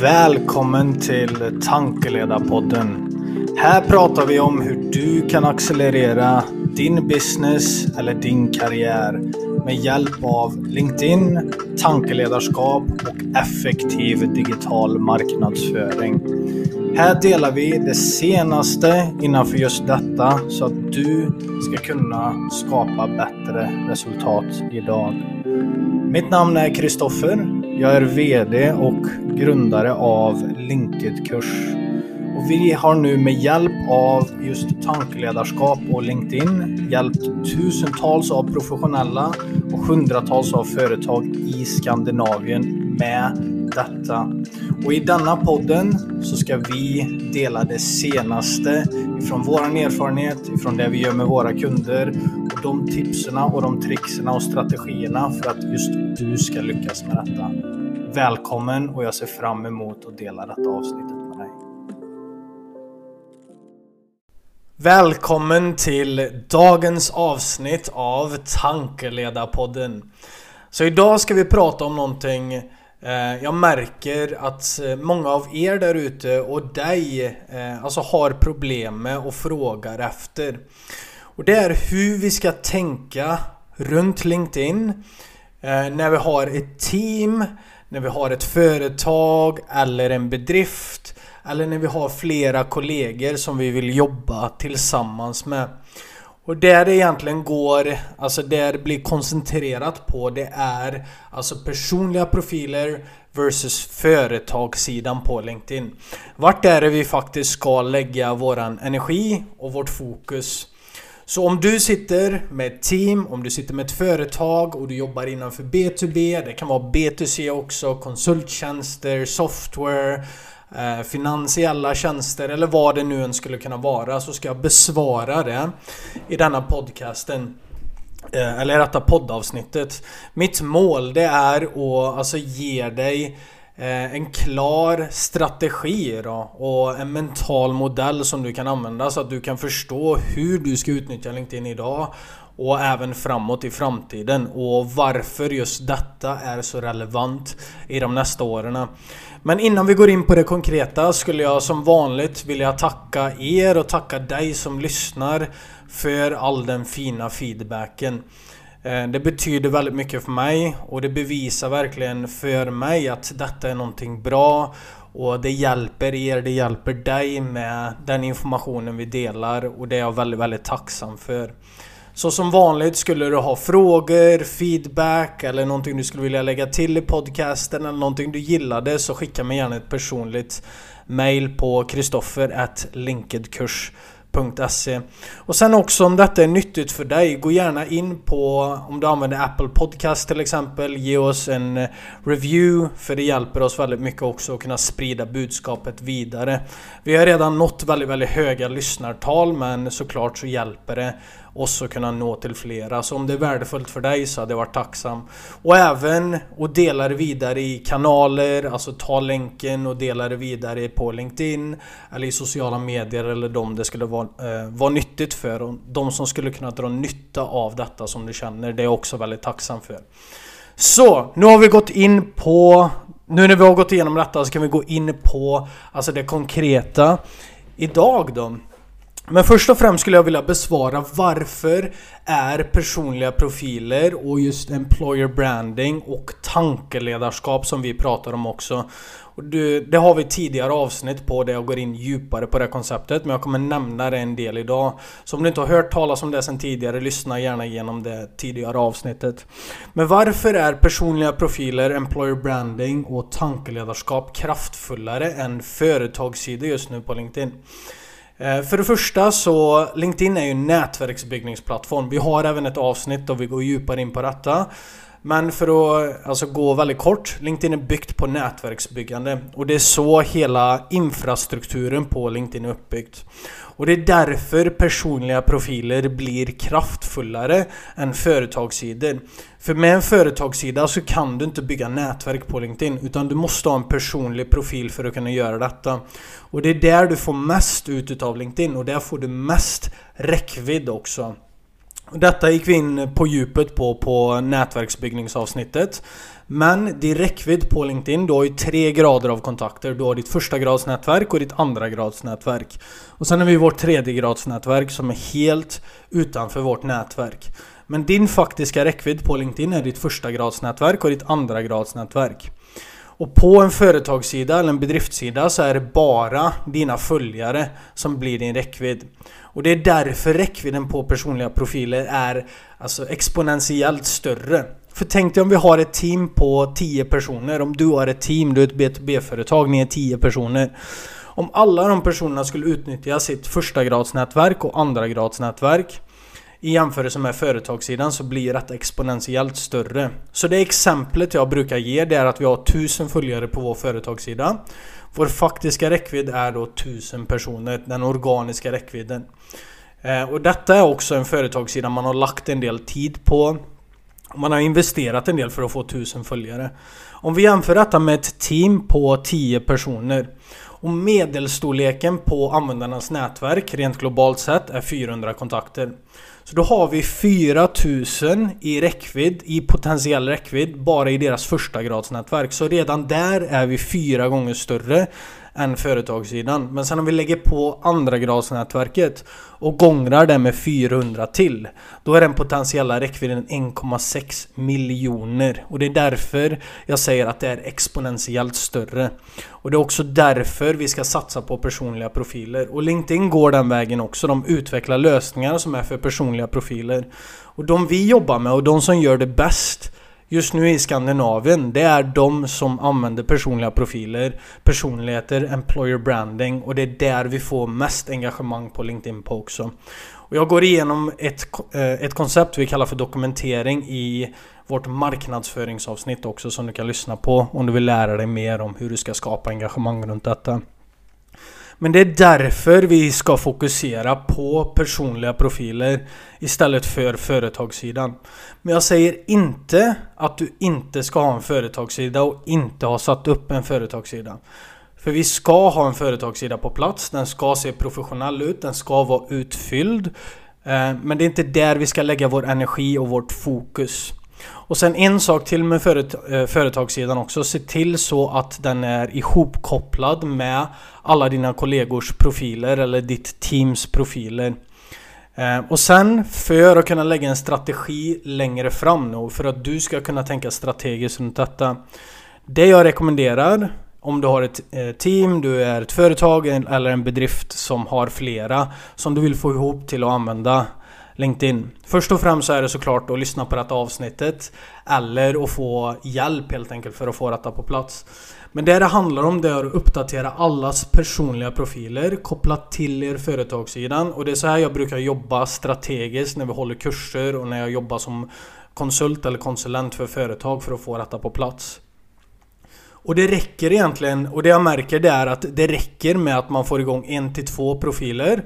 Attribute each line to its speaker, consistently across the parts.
Speaker 1: Välkommen till Tankeledarpodden. Här pratar vi om hur du kan accelerera din business eller din karriär med hjälp av LinkedIn, tankeledarskap och effektiv digital marknadsföring. Här delar vi det senaste innanför just detta så att du ska kunna skapa bättre resultat idag. Mitt namn är Kristoffer. Jag är VD och grundare av Linked-kurs. Och vi har nu med hjälp av just tankeledarskap och LinkedIn hjälpt tusentals av professionella och hundratals av företag i Skandinavien med detta. Och i denna podden så ska vi dela det senaste ifrån våran erfarenhet, ifrån det vi gör med våra kunder de tipsen och de trickserna och strategierna för att just du ska lyckas med detta. Välkommen och jag ser fram emot att dela detta avsnittet med dig. Välkommen till dagens avsnitt av Tankeledarpodden. Så idag ska vi prata om någonting eh, jag märker att eh, många av er där ute och dig eh, alltså har problem med och frågar efter. Och det är hur vi ska tänka runt LinkedIn eh, när vi har ett team när vi har ett företag eller en bedrift eller när vi har flera kollegor som vi vill jobba tillsammans med. Och där det egentligen går, alltså där det blir koncentrerat på det är alltså personliga profiler versus företagssidan på LinkedIn. Vart är det vi faktiskt ska lägga våran energi och vårt fokus? Så om du sitter med ett team, om du sitter med ett företag och du jobbar innanför B2B, det kan vara B2C också, konsulttjänster, software, eh, finansiella tjänster eller vad det nu än skulle kunna vara så ska jag besvara det i denna podcasten. Eh, eller detta poddavsnittet. Mitt mål det är att alltså ge dig Eh, en klar strategi då, och en mental modell som du kan använda så att du kan förstå hur du ska utnyttja LinkedIn idag och även framåt i framtiden och varför just detta är så relevant i de nästa åren. Men innan vi går in på det konkreta skulle jag som vanligt vilja tacka er och tacka dig som lyssnar för all den fina feedbacken. Eh, det betyder väldigt mycket för mig och det bevisar verkligen för mig att detta är någonting bra och det hjälper er, det hjälper dig med den informationen vi delar och det är jag väldigt, väldigt tacksam för. Så som vanligt skulle du ha frågor, feedback eller någonting du skulle vilja lägga till i podcasten eller någonting du gillade så skicka mig gärna ett personligt mail på kristoffer.linkedkurs.se www.apple.se Och sen också om detta är nyttigt för dig, gå gärna in på om du använder Apple Podcast till exempel, ge oss en eh, review för det hjälper oss väldigt mycket också att kunna sprida budskapet vidare. Vi har redan nått väldigt, väldigt höga lyssnartal men såklart så hjälper det oss att kunna nå till flera. Så om det är värdefullt för dig så hade jag varit tacksam. Och även att dela det vidare i kanaler, alltså ta länken och dela det vidare på LinkedIn eller i sociala medier eller de det skulle vara, eh, vara nyttigt för. Och de som skulle kunna dra nytta av detta som du känner, det är jag också väldigt tacksam för. Så, nu har vi gått in på... Nu när vi har gått igenom detta så kan vi gå in på alltså det konkreta. Idag då men först och främst skulle jag vilja besvara varför är personliga profiler och just employer branding och tankeledarskap som vi pratar om också. Och det, det har vi tidigare avsnitt på där jag går in djupare på det konceptet men jag kommer nämna det en del idag. Så om du inte har hört talas om det sen tidigare, lyssna gärna igenom det tidigare avsnittet. Men varför är personliga profiler, employer branding och tankeledarskap kraftfullare än företagssidor just nu på LinkedIn? Eh, för det första så LinkedIn är ju en nätverksbyggningsplattform. Vi har även ett avsnitt där vi går djupare in på detta. Men för att alltså, gå väldigt kort, LinkedIn är byggt på nätverksbyggande och det är så hela infrastrukturen på LinkedIn är uppbyggt. Och det är därför personliga profiler blir kraftfullare än företagssidor. För med en företagssida så kan du inte bygga nätverk på LinkedIn utan du måste ha en personlig profil för att kunna göra detta. Och det är där du får mest ut utav LinkedIn och där får du mest räckvidd också. Detta gick vi in på djupet på på nätverksbyggningsavsnittet. Men din räckvidd på LinkedIn, du har ju tre grader av kontakter. Du har ditt första gradsnätverk och ditt andra gradsnätverk. Och sen har vi vårt tredje gradsnätverk som är helt utanför vårt nätverk. Men din faktiska räckvidd på LinkedIn är ditt första gradsnätverk och ditt andra gradsnätverk. Och på en företagssida eller en bedriftssida så är det bara dina följare som blir din räckvidd. Och det är därför räckvidden på personliga profiler är alltså exponentiellt större. För tänk dig om vi har ett team på 10 personer. Om du har ett team, du är ett B2B-företag, ni är 10 personer. Om alla de personerna skulle utnyttja sitt första gradsnätverk och andra gradsnätverk i jämförelse med företagssidan så blir detta exponentiellt större. Så det exemplet jag brukar ge det är att vi har 1000 följare på vår företagssida. Vår faktiska räckvidd är då 1000 personer, den organiska räckvidden. Eh, och detta är också en företagssida man har lagt en del tid på. Man har investerat en del för att få 1000 följare. Om vi jämför detta med ett team på 10 personer och medelstorleken på användarnas nätverk rent globalt sett är 400 kontakter. Så då har vi 4000 i räckvidd, i potentiell räckvidd, bara i deras första gradsnätverk. Så redan där är vi fyra gånger större än företagssidan. Men sen om vi lägger på andra gradsnätverket och gångrar det med 400 till. Då är den potentiella räckvidden 1,6 miljoner. Och det är därför jag säger att det är exponentiellt större. Och det är också därför vi ska satsa på personliga profiler. Och LinkedIn går den vägen också. De utvecklar lösningar som är för personliga profiler. Och de vi jobbar med och de som gör det bäst just nu i Skandinavien, det är de som använder personliga profiler, personligheter, employer branding och det är där vi får mest engagemang på LinkedIn på också. Och jag går igenom ett, eh, ett koncept vi kallar för dokumentering i vårt marknadsföringsavsnitt också som du kan lyssna på om du vill lära dig mer om hur du ska skapa engagemang runt detta. Men det är därför vi ska fokusera på personliga profiler istället för företagssidan. Men jag säger inte att du inte ska ha en företagssida och inte ha satt upp en företagssida. För vi ska ha en företagssida på plats, den ska se professionell ut, den ska vara utfylld. Eh, men det är inte där vi ska lägga vår energi och vårt fokus. Och sen en sak till med företag, eh, företagssidan också. Se till så att den är ihopkopplad med alla dina kollegors profiler eller ditt teams profiler. Eh, och sen för att kunna lägga en strategi längre fram nu för att du ska kunna tänka strategiskt runt detta. Det jag rekommenderar om du har ett eh, team, du är ett företag eller en bedrift som har flera som du vill få ihop till att använda LinkedIn. Först och främst så är det såklart att lyssna på detta avsnittet eller att få hjälp helt enkelt för att få detta på plats. Men det det handlar om det är att uppdatera allas personliga profiler kopplat till er företagssidan och det är så här jag brukar jobba strategiskt när vi håller kurser och när jag jobbar som konsult eller konsulent för företag för att få detta på plats. Och det räcker egentligen, och det jag märker det är att det räcker med att man får igång en till två profiler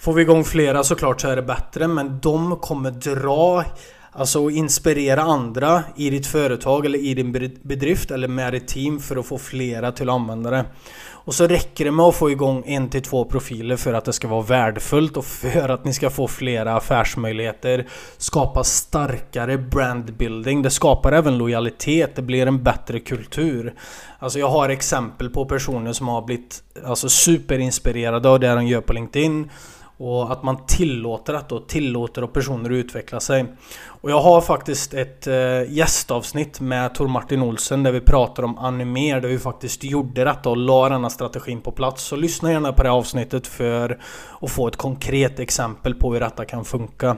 Speaker 1: Får vi igång flera såklart så är det bättre men de kommer dra Alltså inspirera andra i ditt företag eller i din bedrift eller med ditt team för att få flera till användare. Och så räcker det med att få igång en till två profiler för att det ska vara värdefullt och för att ni ska få flera affärsmöjligheter. Skapa starkare brandbuilding. Det skapar även lojalitet. Det blir en bättre kultur. Alltså jag har exempel på personer som har blivit alltså superinspirerade av det de gör på LinkedIn. Och att man tillåter att och tillåter att personer utveckla sig. Och jag har faktiskt ett eh, gästavsnitt med Tor Martin Olsen där vi pratar om animer där vi faktiskt gjorde detta och la denna strategin på plats. Så lyssna gärna på det avsnittet för att få ett konkret exempel på hur detta kan funka.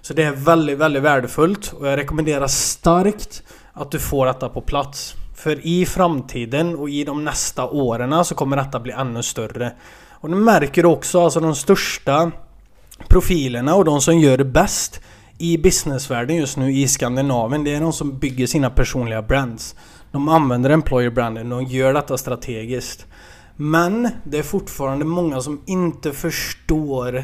Speaker 1: Så det är väldigt, väldigt värdefullt och jag rekommenderar starkt att du får detta på plats. För i framtiden och i de nästa åren så kommer detta bli ännu större. Och nu märker du också alltså de största profilerna och de som gör det bäst i businessvärlden just nu i Skandinavien. Det är de som bygger sina personliga brands. De använder employer branden och gör detta strategiskt. Men det är fortfarande många som inte förstår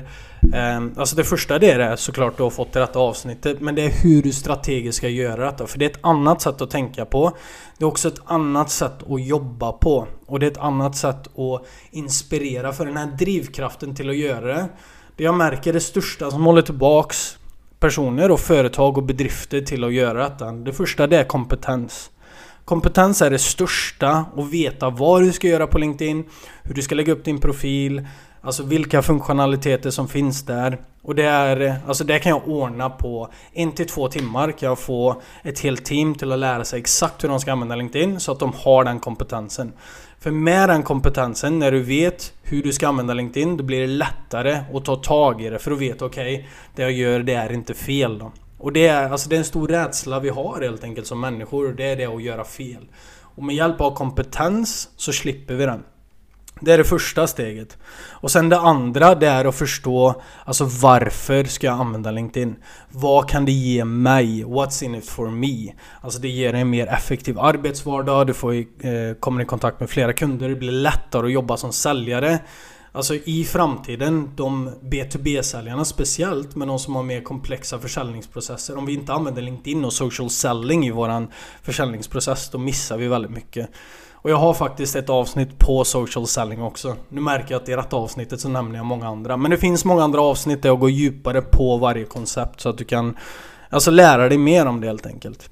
Speaker 1: eh, Alltså det första det är såklart du har fått i detta avsnittet Men det är hur du strategiskt ska göra detta. För det är ett annat sätt att tänka på. Det är också ett annat sätt att jobba på. Och det är ett annat sätt att inspirera för den här drivkraften till att göra det. Det jag märker det största som håller tillbaks personer och företag och bedrifter till att göra detta. Det första det är kompetens. Kompetens är det största och veta vad du ska göra på LinkedIn, hur du ska lägga upp din profil, alltså vilka funktionaliteter som finns där. Och det är, alltså det kan jag ordna på en till två timmar kan jag få ett helt team till att lära sig exakt hur de ska använda LinkedIn så att de har den kompetensen. För med den kompetensen, när du vet hur du ska använda LinkedIn, då blir det lättare att ta tag i det för att veta okej, okay, det jag gör det är inte fel då. Och det är, alltså det är en stor rädsla vi har helt enkelt som människor, det är det att göra fel. Och med hjälp av kompetens så slipper vi den. Det är det första steget. Och sen det andra det är att förstå Alltså varför ska jag använda LinkedIn? Vad kan det ge mig? What's in it for me? Alltså det ger en mer effektiv arbetsvardag, du får eh, kommer i kontakt med flera kunder, det blir lättare att jobba som säljare. Alltså i framtiden, de B2B-säljarna speciellt, men de som har mer komplexa försäljningsprocesser. Om vi inte använder LinkedIn och social selling i våran försäljningsprocess, då missar vi väldigt mycket. Och jag har faktiskt ett avsnitt på social selling också. Nu märker jag att i detta avsnittet så nämner jag många andra. Men det finns många andra avsnitt där jag går djupare på varje koncept så att du kan alltså lära dig mer om det helt enkelt.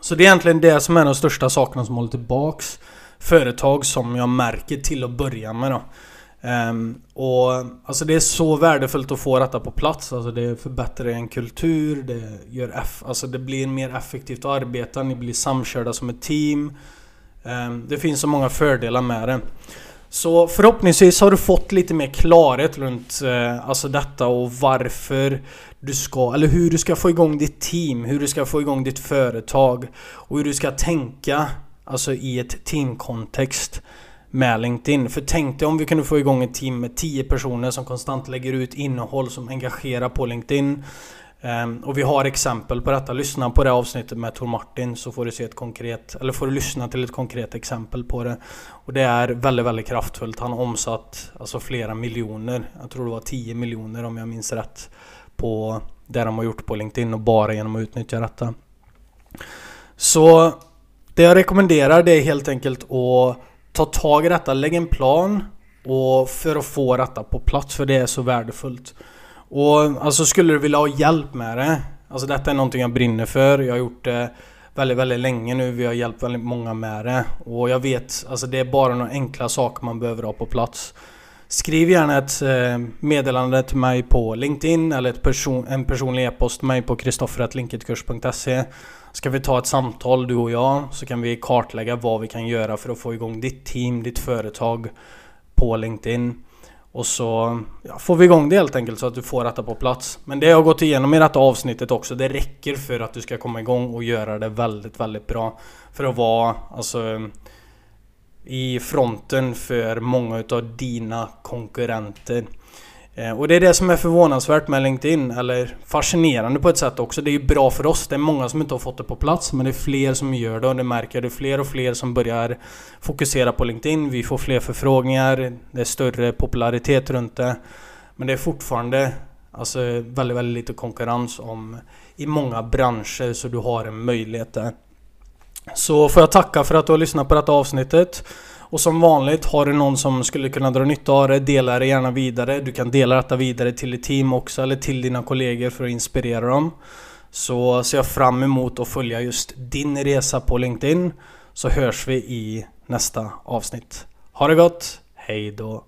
Speaker 1: Så det är egentligen det som är de största sakerna som håller tillbaks företag som jag märker till att börja med då. Um, och alltså det är så värdefullt att få detta på plats. Alltså det förbättrar en kultur, det gör eff alltså det blir mer effektivt att arbeta, ni blir samkörda som ett team. Um, det finns så många fördelar med det. Så förhoppningsvis har du fått lite mer klarhet runt uh, alltså detta och varför du ska, eller hur du ska få igång ditt team, hur du ska få igång ditt företag och hur du ska tänka alltså i ett teamkontext med LinkedIn. För tänk dig om vi kunde få igång ett team med 10 personer som konstant lägger ut innehåll som engagerar på LinkedIn. Ehm, och vi har exempel på detta. Lyssna på det avsnittet med Tor Martin så får du se ett konkret, eller får du lyssna till ett konkret exempel på det. Och det är väldigt, väldigt kraftfullt. Han har omsatt alltså flera miljoner. Jag tror det var 10 miljoner om jag minns rätt. På det de har gjort på LinkedIn och bara genom att utnyttja detta. Så det jag rekommenderar det är helt enkelt att ta tag i detta, lägg en plan och för att få detta på plats för det är så värdefullt. Och alltså skulle du vilja ha hjälp med det Alltså detta är någonting jag brinner för. Jag har gjort det väldigt, väldigt länge nu. Vi har hjälpt väldigt många med det. Och jag vet, alltså det är bara några enkla saker man behöver ha på plats. Skriv gärna ett eh, meddelande till mig på LinkedIn eller ett person, en personlig e-post till mig på kristoffer.linkedkurs.se Ska vi ta ett samtal du och jag så kan vi kartlägga vad vi kan göra för att få igång ditt team, ditt företag på LinkedIn. Och så ja, får vi igång det helt enkelt så att du får detta på plats. Men det jag har gått igenom i detta avsnittet också, det räcker för att du ska komma igång och göra det väldigt, väldigt bra. För att vara alltså i fronten för många utav dina konkurrenter. Eh, och det är det som är förvånansvärt med LinkedIn, eller fascinerande på ett sätt också. Det är ju bra för oss, det är många som inte har fått det på plats men det är fler som gör det och det märker det är fler och fler som börjar fokusera på LinkedIn. Vi får fler förfrågningar, det är större popularitet runt det. Men det är fortfarande alltså, väldigt, väldigt lite konkurrens om i många branscher så du har en möjlighet där. Så får jag tacka för att du har lyssnat på detta avsnittet. Och som vanligt, har du någon som skulle kunna dra nytta av det, dela det gärna vidare. Du kan dela detta vidare till ditt team också, eller till dina kollegor för att inspirera dem. Så ser jag fram emot att följa just din resa på LinkedIn. Så hörs vi i nästa avsnitt. Ha det gott, hej då!